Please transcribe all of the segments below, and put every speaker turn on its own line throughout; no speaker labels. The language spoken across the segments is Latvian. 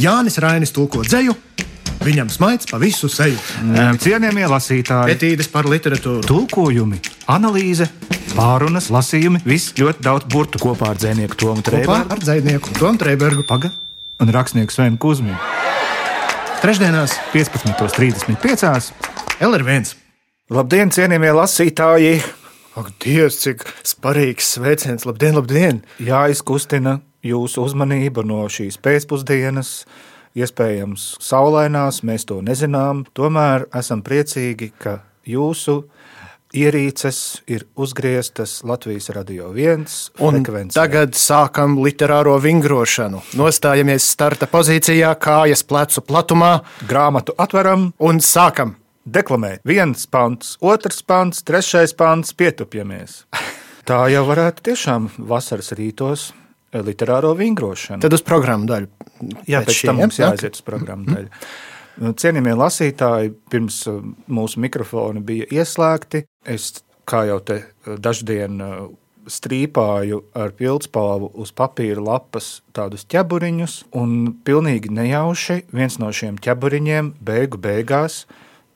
Jānis Rainis tulko dzēju, viņam smaids pa visu seju.
Cienījamie lasītāji,
Etīdes par literatūru.
tulkojumi, analīze, pārunas, lasījumi, viss ļoti daudz burtu.
Kopā ar dzinieku Tomu
Kopā
Trēbergu.
ar dzinieku Tomu Trēbergu.
Paga un rakstnieku Svenu Kusminu.
Trešdienās
15.35.
LR1.
Labdien, cienījamie lasītāji!
Ak, Dievs, cik sparīgs sveiciens! Labdien, labdien!
Jāizkustina jūsu uzmanība no šīs pēcpusdienas. Iespējams, saulainās, mēs to nezinām. Tomēr esam priecīgi, ka jūsu ierīces ir uzgrieztas Latvijas radio viens
Un
frekvencē.
tagad sākam literāro vingrošanu. Nostājamies starta pozīcijā, kājas plecu platumā
grāmatu atveram
un sākam.
deklamēt. Viens pants, otrs pants, trešais pants, pietupjamies. Tā jau varētu tiešām vasaras rītos literāro vingrošanu.
Tad uz programmu daļu.
Jā,
pēc
pēc
šī,
tam mums
ja?
jāiziet uz programmu daļu. Cienījamie lasītāji, pirms uh, mūsu mikrofoni bija ieslēgti, es kā jau te uh, daždien uh, strīpāju ar pildspalvu uz papīra lapas tādus ķeburiņus, un pilnīgi nejauši viens no šiem ķeburiņiem beigu beigās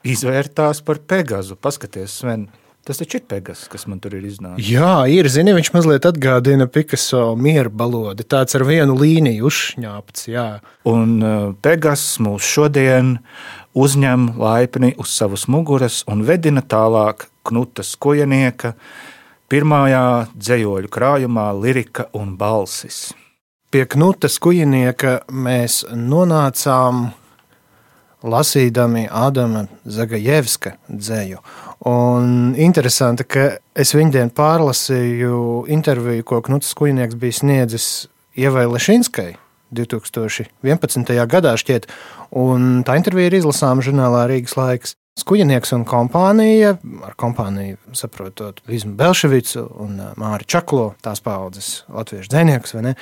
izvērtās par Pegazu. Paskaties, Sven, tas taču ir Pegas, kas man tur ir iznācis.
Jā, ir. Zini, viņš mazliet atgādina Picasso mieru balodi. Tāds ar vienu līniju uzšņāpts. Jā.
Un uh, Pegas mūs šodien uzņem laipni uz savas muguras un vedina tālāk Knuta Skojanieka pirmajā dzējoļu krājumā Lirika un balsis.
Pie Knuta skujinieka mēs nonācām lasīdami Ādama Zagajevska dzēju. Un interesanti, ka es viņdien pārlasīju interviju, ko Knuts Skujnieks bija sniedzis Ievai Lešinskai 2011. gadā šķiet, un tā intervija ir izlasāma žurnālā Rīgas laiks. Skujnieks un kompānija, ar kompāniju saprotot Vizmu Belševicu un ā, Māri Čaklo, tās paudzes latviešu dzēniekus, vai ne,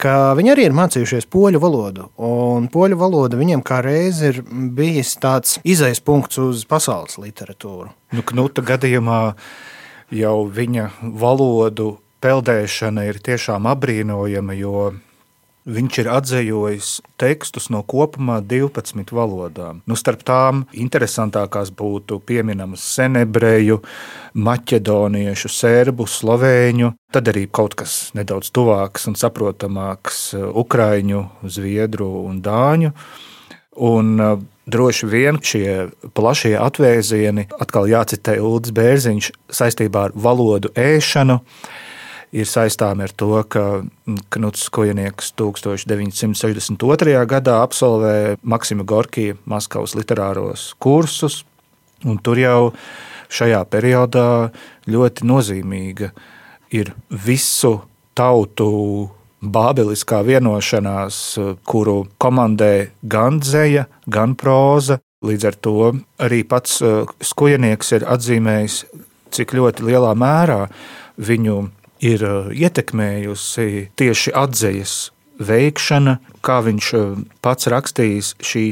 ka viņi arī ir mācījušies poļu valodu. Un poļu valoda viņiem kā reiz ir bijis tāds izejas punkts uz pasaules literatūru.
Nu, Knuta gadījumā jau viņa valodu peldēšana ir tiešām apbrīnojama, jo viņš ir atzējojis tekstus no kopumā 12 valodām. Nu, starp tām interesantākās būtu pieminamas senebreju, maķedoniešu, serbu, slovēņu, tad arī kaut kas nedaudz tuvāks un saprotamāks ukraiņu, zviedru un dāņu. Un uh, droši vien šie plašie atvēzieni, atkal jācitē Ulrichs Bērziņš, saistībā ar valodu ēšanu, ir saistāmi ar to, ka Knuts Kojanieks 1962. gadā absolvēja Maksima Gorkija Maskavas literāros kursus, un tur jau šajā periodā ļoti nozīmīga ir visu tautu bābeliskā vienošanās, kuru komandē gan dzēja, gan proza. Līdz ar to arī pats eh, skujnieks ir atzīmējis, cik ļoti lielā mērā viņu ir eh, ietekmējusi tieši atzīves veikšana, kā viņš eh, pats rakstījis šī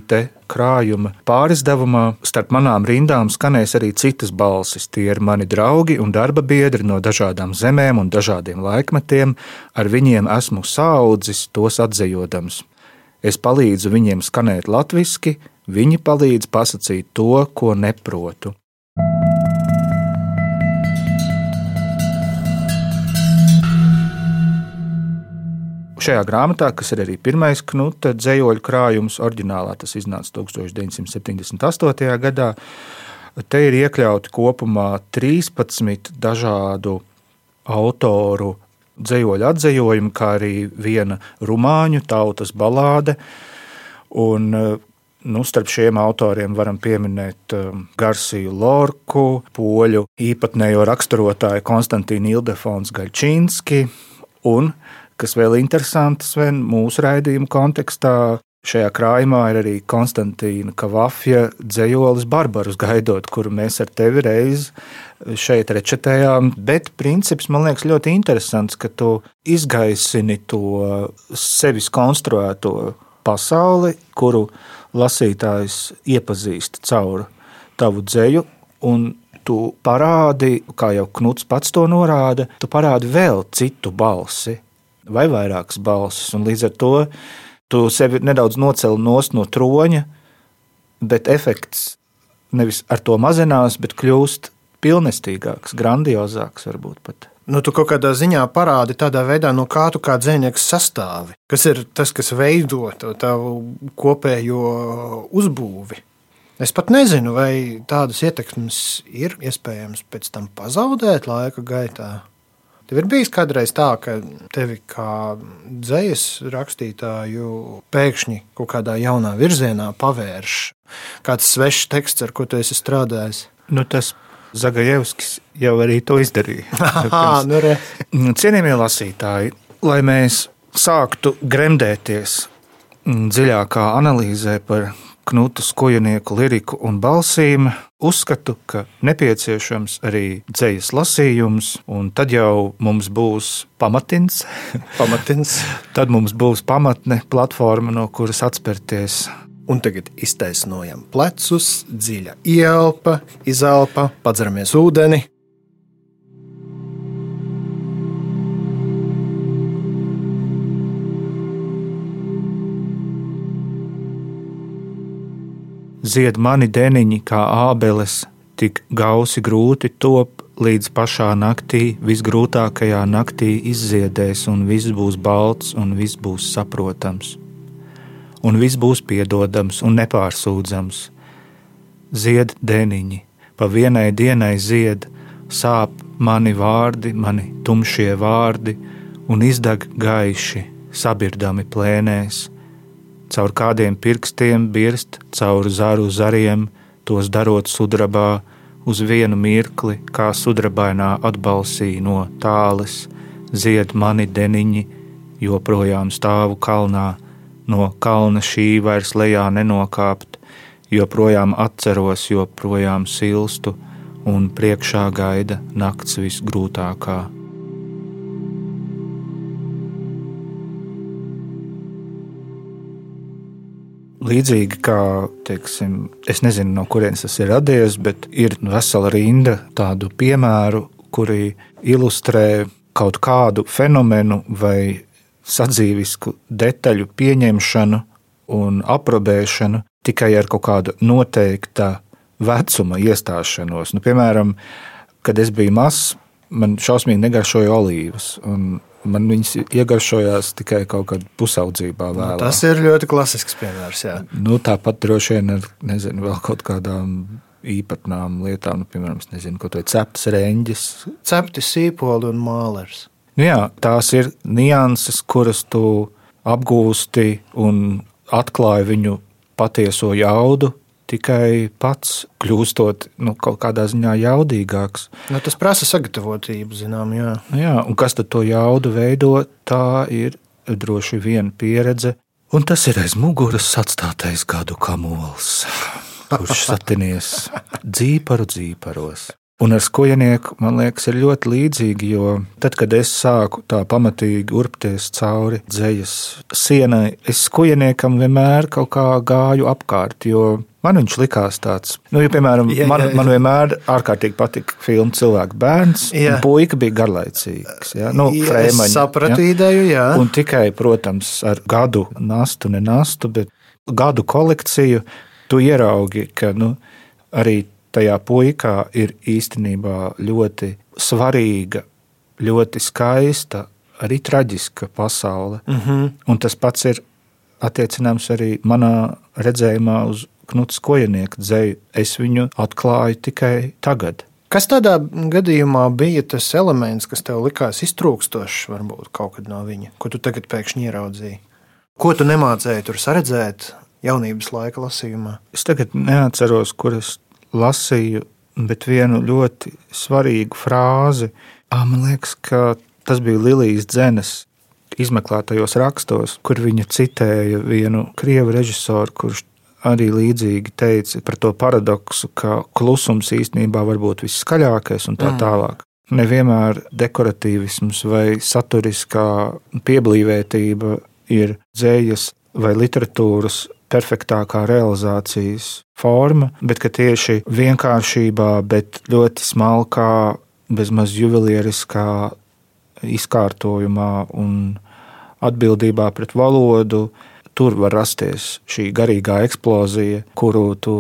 krājuma pārizdevumā. Starp manām rindām skanēs arī citas balsis. Tie ir mani draugi un darba biedri no dažādām zemēm un dažādiem laikmetiem. Ar viņiem esmu saudzis, tos atzējodams. Es palīdzu viņiem skanēt latviešu, viņi palīdz pasakīt to, ko neprotu. Šajā grāmatā, kas ir arī pirmais knuta dzējoļu krājums, oriģinālā tas iznāca 1978. gadā, te ir iekļauti kopumā 13 dažādu autoru dzējoļu atzējojumi, kā arī viena rumāņu tautas balāde. Un, nu, starp šiem autoriem varam pieminēt um, Garciju Lorku, poļu īpatnējo raksturotāju Konstantīnu Ildefons Gaļčīnski un, kas vēl interesanti, Sven, mūsu raidījuma kontekstā, Šajā krājumā ir arī Konstantīna Kavafja dzējolis Barbarus gaidot, kuru mēs ar tevi reiz šeit rečetējām. Bet princips man liekas ļoti interesants, ka tu izgaisini to sevis konstruēto pasauli, kuru lasītājs iepazīst caur tavu dzēju, un tu parādi, kā jau Knuts pats to norāda, tu parādi vēl citu balsi vai vairākas balsis, un līdz ar to Tu sevi nedaudz nocēli no troņa, bet efekts nevis ar to mazinās, bet kļūst pilnestīgāks, grandiozāks varbūt pat.
Nu, tu kaut kādā ziņā parādi tādā veidā, no kā tu kā dzinieks sastāvi. Kas ir tas, kas veido to tavu kopējo uzbūvi? Es pat nezinu, vai tādas ietekmes ir iespējams pēc tam pazaudēt laika gaitā. Tev ir bijis kādreiz tā, ka tevi kā dzīslas rakstītāju pēkšņi kaut kādā jaunā virzienā pavērš kāds svešs teksts, ar ko tu esi strādājis.
Nu, tas Zagajevskis jau arī to izdarīja.
Aha, nu re.
Cienījamie lasītāji, lai mēs sāktu gremdēties dziļākā analīzē par Knuta skujanieku liriku un balsīm, uzskatu, ka nepieciešams arī dzīslas lasījums, un tad jau mums būs pamatins.
pamatins.
tad mums būs pamatne platforma, no kuras atspērties.
Un tagad iztaisnojam plecus, dziļa ielpa, izelpa, padzeramies ūdeni,
zied mani deniņi kā ābeles, tik gausi grūti top, līdz pašā naktī, visgrūtākajā naktī izziedēs, un viss būs balts, un viss būs saprotams, un viss būs piedodams un nepārsūdzams. Zied deniņi, pa vienai dienai zied, sāp mani vārdi, mani tumšie vārdi, un izdeg gaiši, sabirdami plēnēs caur kādiem pirkstiem birst, caur zaru zariem, tos darot sudrabā, uz vienu mirkli, kā sudrabainā atbalsī no tāles, zied mani deniņi, joprojām stāvu kalnā, no kalna šī vairs lejā nenokāpt, joprojām atceros, joprojām silstu, un priekšā gaida nakts visgrūtākā. Līdzīgi kā, teiksim, es nezinu, no kurienes tas ir radies, bet ir vesela rinda tādu piemēru, kuri ilustrē kaut kādu fenomenu vai sadzīvisku detaļu pieņemšanu un aprobēšanu tikai ar kaut kādu noteikta vecuma iestāšanos. Nu, piemēram, kad es biju mazs, man šausmīgi negaršoja olīvas. Man viņas iegaršojās tikai kaut kad pusaudzībā. Vēlā.
Nu, tas ir ļoti klasisks piemērs. Jā.
Nu, tāpat droši vien ar nezinu, vēl kaut kādām īpatnām lietām, nu, piemēram, nezinu, kaut vai ceptas reņģis.
Cepti sīpoli un mālers.
Nu, jā, tās ir nianses, kuras tu apgūsti un atklāji viņu patieso jaudu tikai pats kļūstot nu, kaut kādā ziņā jaudīgāks.
Nu, tas prasa sagatavotību, zinām, jā.
jā. Un kas tad to jaudu veido? Tā ir droši vien pieredze, un tas ir aiz muguras atstātais gadu kamols, kurš satinies dzīparu dzīparos. Un ar skojanieku, man liekas, ir ļoti līdzīgi, jo tad, kad es sāku tā pamatīgi urpties cauri dzejas sienai, es skojaniekam vienmēr kaut kā gāju apkārt, jo man viņš likās tāds, nu, ja, piemēram, jā, jā, jā. Man, man vienmēr ārkārtīgi patika filmu cilvēku bērns, jā. puika bija garlaicīgs, jā, nu, frēmaņi.
Sapratu jā. ideju, jā.
Un tikai, protams, ar gadu nastu, ne nastu, bet gadu kolekciju, tu ieraugi, ka, nu, arī tajā puikā ir īstenībā ļoti svarīga, ļoti skaista, arī traģiska pasaule.
Mm -hmm.
Un tas pats ir attiecināms arī manā redzējumā uz Knuts Kojanieka dzēju. Es viņu atklāju tikai tagad.
Kas tādā gadījumā bija tas elements, kas tev likās iztrūkstošs, varbūt kaut kad no viņa, ko tu tagad pēkšņi ieraudzīji? Ko tu nemācēji tur saredzēt jaunības laika lasījumā?
Es tagad neatceros, kur es lasīju, bet vienu ļoti svarīgu frāzi. À, man liekas, ka tas bija Lilijas Dzenes izmeklētajos rakstos, kur viņa citēja vienu krievu režisoru, kurš arī līdzīgi teica par to paradoksu, ka klusums īstenībā var būt viskaļākais un tā mm. tālāk. Nevienmēr dekoratīvisms vai saturiskā pieblīvētība ir dzējas vai literatūras perfektākā realizācijas forma, bet tieši vienkāršībā, bet ļoti smalkā, bezmaz juvelieriskā izkārtojumā un atbildībā pret valodu, tur var rasties šī garīgā eksplozija, kuru tu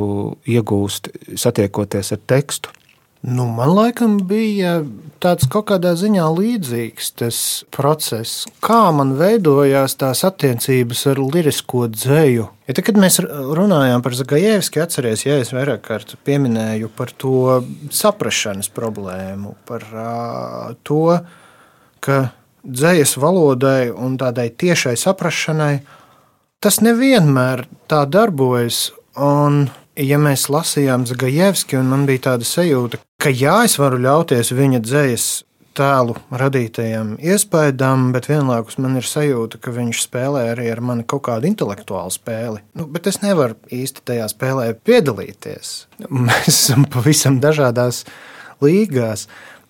iegūsti satiekoties ar tekstu.
Nu, man laikam bija tāds kaut kādā ziņā līdzīgs tas process, kā man veidojās tās attiecības ar lirisko dzēju. Ja tad, kad mēs runājām par Zagajevski, atcerieties, ja es vairāk kārt pieminēju par to saprašanas problēmu, par uh, to, ka dzējas valodai un tādai tiešai saprašanai tas nevienmēr tā darbojas. Un ja mēs lasījām Zagajevski, un man bija tāda sajūta, ka jā, es varu ļauties viņa dzējas tēlu radītajam iespaidam, bet vienlaikus man ir sajūta, ka viņš spēlē arī ar mani kaut kādu intelektuālu spēli. Nu, bet es nevaru īsti tajā spēlē piedalīties. Mēs esam pavisam dažādās līgās.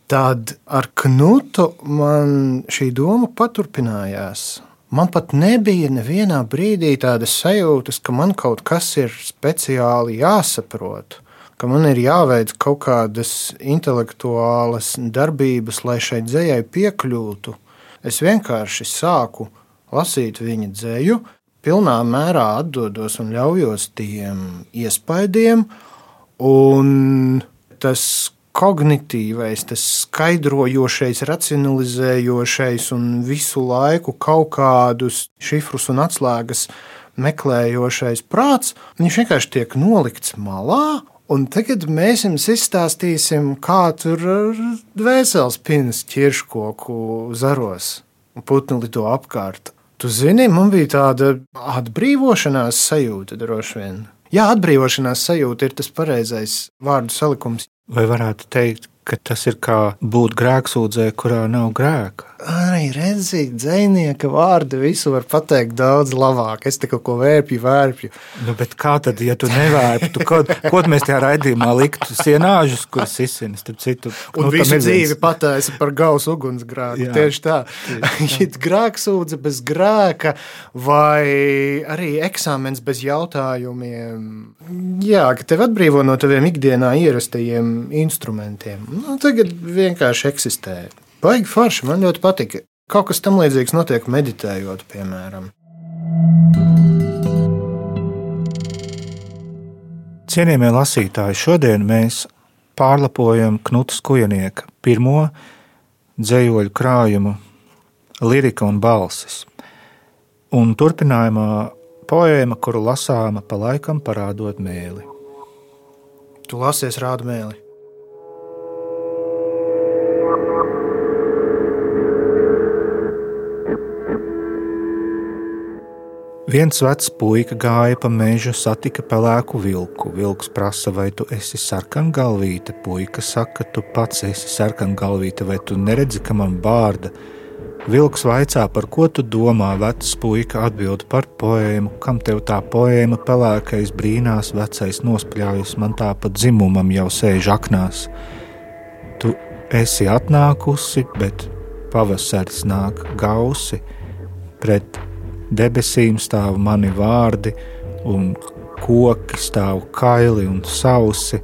Tad ar Knutu man šī doma paturpinājās. Man pat nebija nevienā brīdī tādas sajūtas, ka man kaut kas ir speciāli jāsaprot, ka man ir jāveic kaut kādas intelektuālas darbības, lai šai dzējai piekļūtu. Es vienkārši sāku lasīt viņa dzēju, pilnā mērā atdodos un ļaujos tiem iespaidiem, un tas kognitīvais, tas skaidrojošais, racionalizējošais un visu laiku kaut kādus šifrus un atslēgas meklējošais prāts, viņš vienkārši tiek nolikts malā. Un tagad mēs jums izstāstīsim, kā tur dvēseles pinas ķirškoku zaros un putni lido apkārt. Tu zini, man bija tāda atbrīvošanās sajūta droši vien. Jā, atbrīvošanās sajūta ir tas pareizais vārdu salikums.
Vai varētu teikt, ka tas ir kā būt grēksūdzē, kurā nav grēka?
Arī redzīgi, dzinieka vārdi visu var pateikt daudz labāk. Es te kaut ko vērpju, vērpju.
Nu, bet kā tad, ja tu nevērpi, tu kaut ko mēs tajā raidījumā liktu sienāžus, kuras izsinas, tad citu.
Un nu, visu dzīvi pataisa par gausu ugunsgrāku. Tieši tā. Ja grēksūdze bez grēka vai arī eksāmens bez jautājumiem. Jā, ka tev atbrīvo no taviem ikdienā ierastajiem instrumentiem. Nu, tagad vienkārši eksistē. Baigi forši, man ļoti patika. Kaut kas tam līdzīgs notiek meditējot, piemēram.
Cienījamie lasītāji, šodien mēs pārlapojam Knutas Kujanieka pirmo dzējoļu krājumu, lirika un balsis. Un turpinājumā poēma, kuru lasāma pa laikam parādot mēli.
Tu lasies rādu mēli.
Viens vecs puika gāja pa mežu, satika pelēku vilku. Vilks prasa, vai tu esi sarkangalvīte. Puika saka, tu pats esi sarkangalvīte, vai tu neredzi, ka man bārda. Vilks vaicā, par ko tu domā, vecs puika atbild par poēmu, kam tev tā poēma pelēkais brīnās, vecais nospļaujas, man tā pa dzimumam jau sēž aknās. Tu esi atnākusi, bet pavasaris nāk gausi pret Debesīm stāv mani vārdi, un koki stāv kaili un sausi,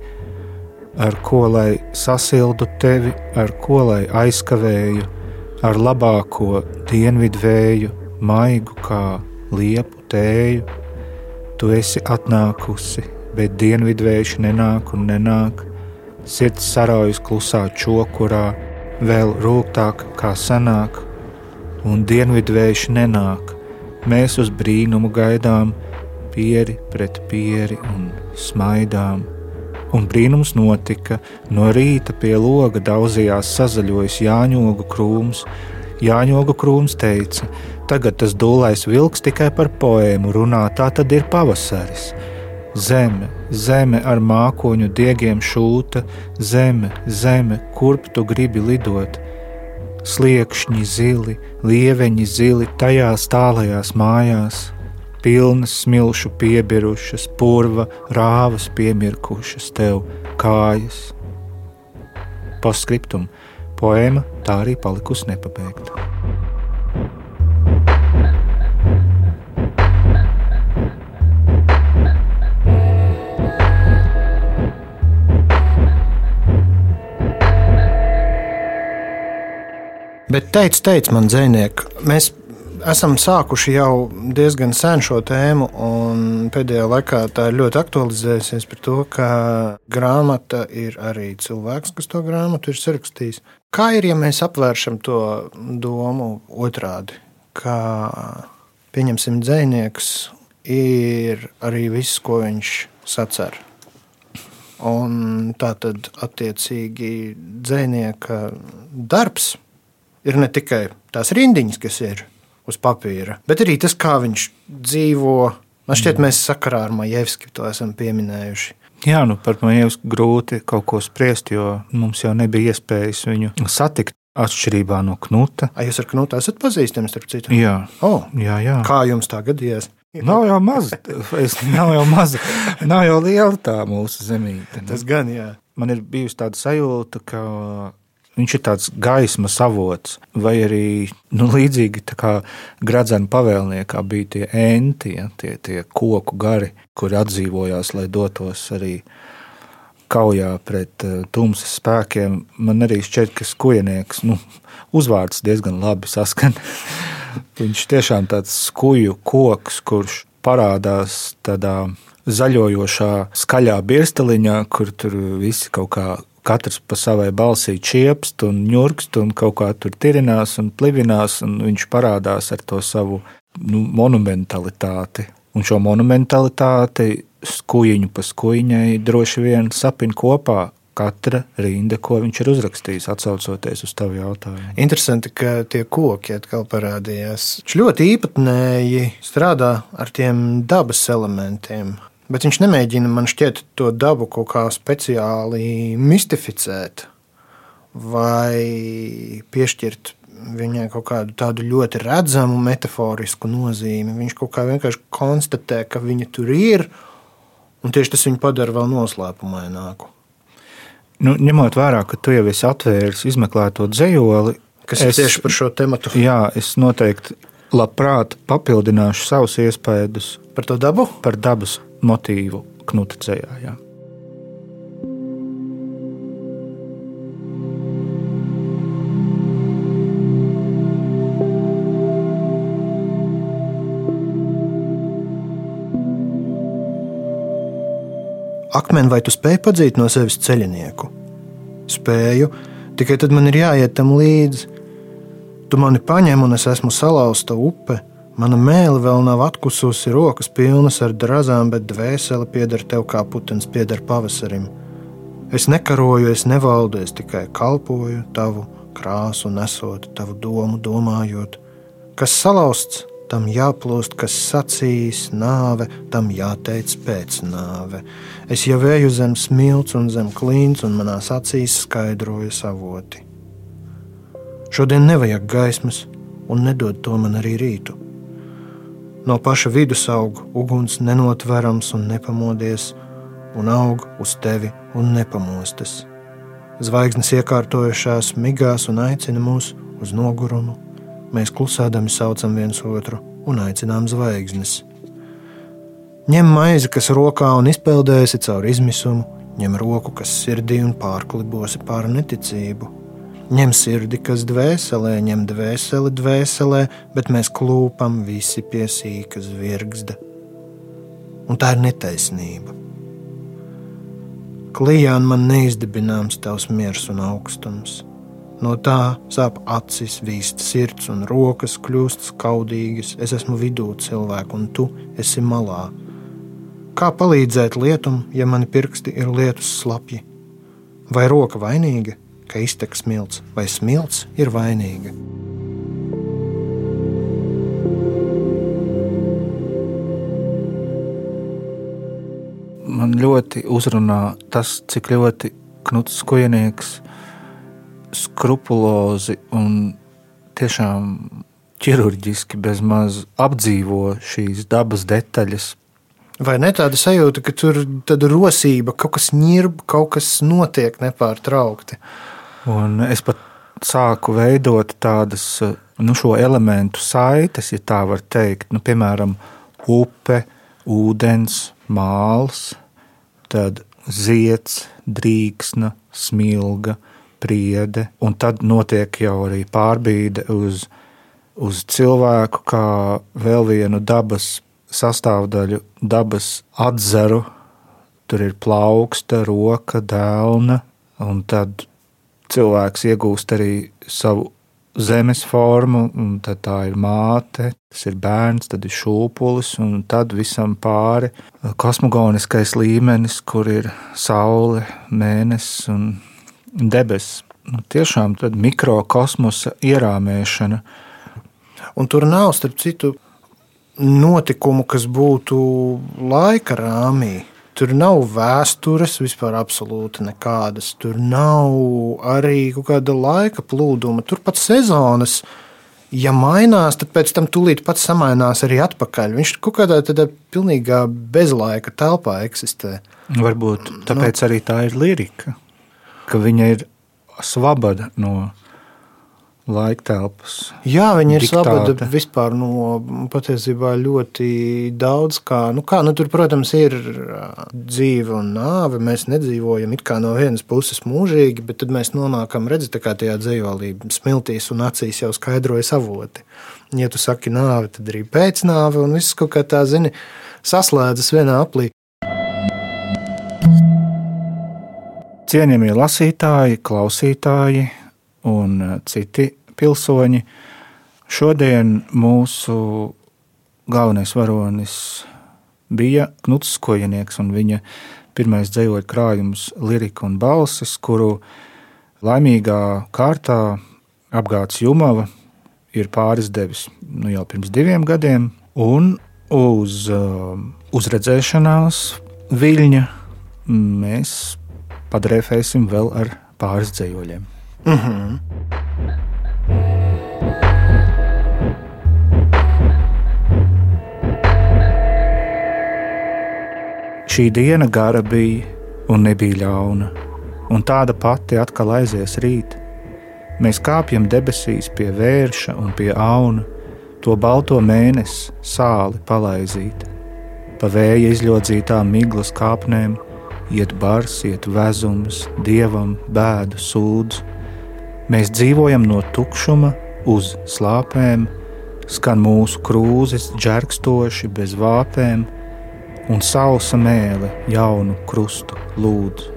ar ko lai sasildu tevi, ar ko lai aizkavēju, ar labāko dienvidu vēju, maigu kā liepu tēju. Tu esi atnākusi, bet dienvidvējš nenāk un nenāk, sirds saraujas klusā čokurā, vēl rūgtāk kā sanāk, un dienvidvējš nenāk Mēs uz brīnumu gaidām, pieri pret pieri un smaidām. Un brīnums notika. No rīta pie loga daudzījās sazaļojis Jāņogu krūms. Jāņogu krūms teica, tagad tas dūlais vilks tikai par poēmu runā, tā tad ir pavasaris. Zeme, zeme ar mākoņu diegiem šūta, zeme, zeme, kurp tu gribi lidot? Sliekšņi zili, lieveņi zili tajās tālajās mājās, pilnas smilšu piebirušas, purva rāvas piemirkušas tev kājas. Postscriptum poēma tā arī palikusi nepabeigta.
Bet teica, teica man dzēnieki, mēs esam sākuši jau diezgan sen šo tēmu, un pēdējā laikā tā ir ļoti aktualizējusies par to, ka grāmata ir arī cilvēks, kas to grāmatu ir sarakstījis. Kā ir, ja mēs apvēršam to domu otrādi? Kā pieņemsim dzinieks, ir arī viss, ko viņš sacer. Un tā tad, attiecīgi, dzinieka darbs ir ne tikai tās rindiņas, kas ir uz papīra, bet arī tas, kā viņš dzīvo. Man šķiet, mēs sakarā ar Majevski to esam pieminējuši.
Jā, nu par Majevski grūti kaut ko spriest, jo mums jau nebija iespējas viņu satikt. Atšķirībā no Knuta.
A, jūs ar Knutu esat pazīstami, starp citu?
Jā,
oh,
jā, jā.
Kā jums tā gadījās?
Nav jau maza, nav jau maza, nav jau liela tā mūsu zemīte.
Tas gan, jā.
Man ir bijusi tāda sajūta, ka Viņš ir tāds gaismas avots, vai arī nu, līdzīgi kā gradzena pavēlniekā bija tie enti, ja, tie, tie koku gari, kuri atdzīvojās, lai dotos arī kaujā pret uh, tumsas spēkiem. Man arī šķiet, ka skujnieks, nu, uzvārds diezgan labi saskan. Viņš tiešām tāds skuju koks, kurš parādās tādā zaļojošā, skaļā birsteliņā, kur tur visi kaut kā katrs pa savai balsī čiepst un ņurkst un kaut kā tur tirinās un plivinās, un viņš parādās ar to savu nu, monumentalitāti. Un šo monumentalitāti skujiņu pa skujiņai droši vien sapina kopā katra rinda, ko viņš ir uzrakstījis, atsaucoties uz tavu jautājumu.
Interesanti, ka tie koki atkal parādījās. Viņš ļoti īpatnēji strādā ar tiem dabas elementiem. Bet viņš nemēģina man šķiet to dabu kaut kā speciāli mistificēt vai piešķirt viņai kaut kādu tādu ļoti redzamu metaforisku nozīmi. Viņš kaut kā vienkārši konstatē, ka viņa tur ir, un tieši tas viņu padara vēl noslēpumaināku.
Nu, ņemot vērā, ka tu jau esi atvēris izmeklēto dzējoli,
kas es, ir tieši par šo tematu.
Jā, es noteikti labprāt papildināšu savus iespējas
par to dabu,
par dabas motīvu knuta dzējā. Jā.
Akmeni, vai tu spēj padzīt no sevis ceļinieku? Spēju, tikai tad man ir jāiet tam līdzi. Tu mani paņem, un es esmu salauzta upe, Mana mēlē vēl nav atkususi, rokas pilnas ar drazām, bet dvēsele pieder tev kā putekļs pieder pavasarim. Es nekaroju, es nevaldu, es tikai kalpoju tavu krāsu, nesot tavu domu, domājot. Kas salauzts, tam jāplūst, kas sacīs nāve, tam jāteic pēc nāve. Es jau eju zem smilts un zem klīns, un manās acīs skaidroju savoti. Šodien nevajag gaismas, un nedod to man arī rītu. No paša vidus aug uguns nenotverams un nepamodies, un aug uz tevi un nepamostas. Zvaigznes iekārtojušās migās un aicina mūs uz nogurumu. Mēs klusēdami saucam viens otru un aicinām zvaigznes. Ņem maizi, kas rokā un izpeldēsi caur izmisumu, ņem roku, kas sirdī un pārklibosi pār neticību Ņem sirdi, kas dvēselē, ņem dvēseli dvēselē, bet mēs klūpam visi pie sīkas virgzda. Un tā ir netaisnība. Klijāna man neizdibināms tavs miers un augstums. No tā sāp acis, vīst sirds un rokas kļūst skaudīgas. Es esmu vidū cilvēku, un tu esi malā. Kā palīdzēt lietum, ja mani pirksti ir lietus slapji? Vai roka vainīga? Ka iztek smilts, vai smilts ir vainīga.
Man ļoti uzrunā tas, cik ļoti Knuts Kujnieks skrupulozi un tiešām ķirurģiski bezmaz apdzīvo šīs dabas detaļas,
Vai ne tāda sajūta, ka tur ir rosība, kaut kas ņirb, kaut kas notiek nepārtraukti?
Un es pat sāku veidot tādas nu, šo elementu saites, ja tā var teikt. Nu, piemēram, upe, ūdens, māls, tad ziets, drīksna, smilga, priede, un tad notiek jau arī pārbīde uz uz cilvēku kā vēl vienu dabas sastāvdaļu, dabas atzaru. Tur ir plauksta, roka, dēlna, un tad cilvēks iegūst arī savu zemes formu, un tā ir māte, tas ir bērns, tad ir šūpulis, un tad visam pāri kosmogoniskais līmenis, kur ir saule, mēnesis un debesis. Nu, tiešām tāda mikrokosmosa ierāmēšana.
Un tur nav, starp citu, notikumu, kas būtu laika rāmī. Tur nav vēstures vispār absolūti nekādas. Tur nav arī kāda laika plūduma. Tur pat sezonas, ja mainās, tad pēc tam tūlīt pats samainās arī atpakaļ. Viņš kaut kādā tādā pilnīgā bezlaika telpā eksistē.
Varbūt tāpēc nu, arī tā ir lirika, ka viņa ir svabada no laiktelpas.
Jā, viņi ir slabādi vispār no patiesībā ļoti daudz. Kā, nu kā, nu tur, protams, ir dzīve un nāve. Mēs nedzīvojam it kā no vienas puses mūžīgi, bet tad mēs nonākam, redzat, kā tajā dzīvolī smiltīs un acīs jau skaidrojas avoti. Ja tu saki nāve, tad arī pēcnāve un viss kaut kā tā, zini, saslēdzas vienā aplī.
Cienījamie lasītāji, klausītāji, un uh, citi pilsoņi. Šodien mūsu galvenais varonis bija Knuts Kojanieks un viņa pirmais dzējoļu krājums Lirika un balsis, kuru laimīgā kārtā apgāds Jumava ir pāris devis nu, jau pirms diviem gadiem, un uz uh, uzredzēšanās viļņa mēs padrēfēsim vēl ar pāris dzējoļiem. Mm -hmm. Šī diena gara bija un nebija ļauna, un tāda pati atkal aizies rīt. Mēs kāpjam debesīs pie vērša un pie auna, to balto mēnesi sāli palaizīt. Pa vēja izļodzītām miglas kāpnēm iet bars, iet vezums, dievam bēdu sūdzu Mēs dzīvojam no tukšuma uz slāpēm, skan mūsu krūzes džerkstoši bez vāpēm, un sausa mēle jaunu krustu lūdz.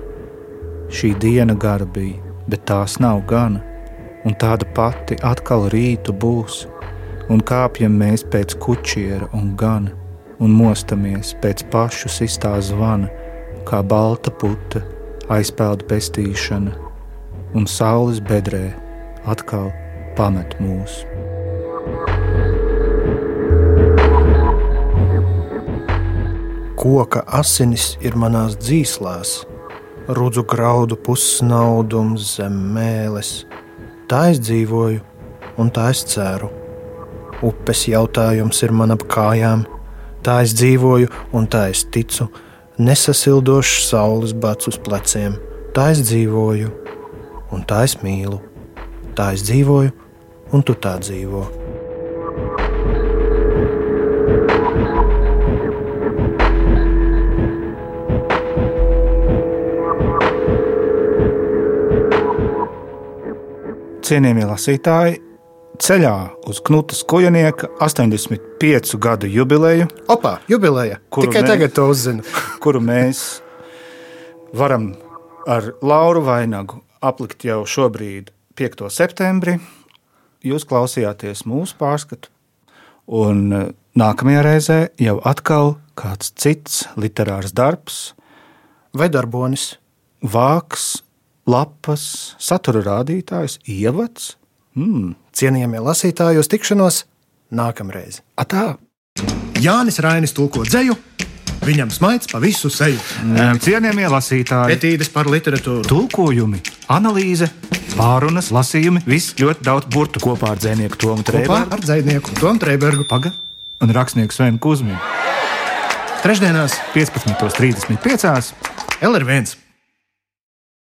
Šī diena gara bija, bet tās nav gana, un tāda pati atkal rītu būs, un kāpjam mēs pēc kučiera un gana, un mostamies pēc pašu sistā zvana, kā balta puta aizpeldu pestīšana un saules bedrē atkal pamet mūs.
Koka asinis ir manās dzīslās, rudzu graudu pusnaudums zem mēles. Tā es dzīvoju, un tā es ceru. Upes jautājums ir man ap kājām, tā es dzīvoju, un tā es ticu. Nesasildošs saules bats uz pleciem, tā es dzīvoju, un tā es mīlu. Tā es dzīvoju, un tu tā dzīvo.
Cienījamie lasītāji, ceļā uz Knutas Kujanieka 85 gadu jubileju.
Opa, jubileja! Tikai mēs, tagad to uzzinu.
kuru mēs varam ar Lauru Vainagu aplikt jau šobrīd 5. septembrī. Jūs klausījāties mūsu pārskatu, un e, nākamajā reizē jau atkal kāds cits literārs darbs,
vai darbonis,
vāks, lapas, satura rādītājs, ievads.
Mm. Cienījamie lasītāji, uz tikšanos nākamreiz.
Atā!
Jānis Rainis tulko dzēju Viņam smaids pa visu seju.
Cienījamie lasītāji,
etīdes par literatūru,
tulkojumi, analīze, pārunas, lasījumi, viss ļoti daudz burtu
kopā ar dzinieku Tomu Trēbergu. Ar dzinieku Tomu Trēbergu.
Paga un rakstnieku Svenu Kusminu.
Trešdienās,
15.35.
LR1.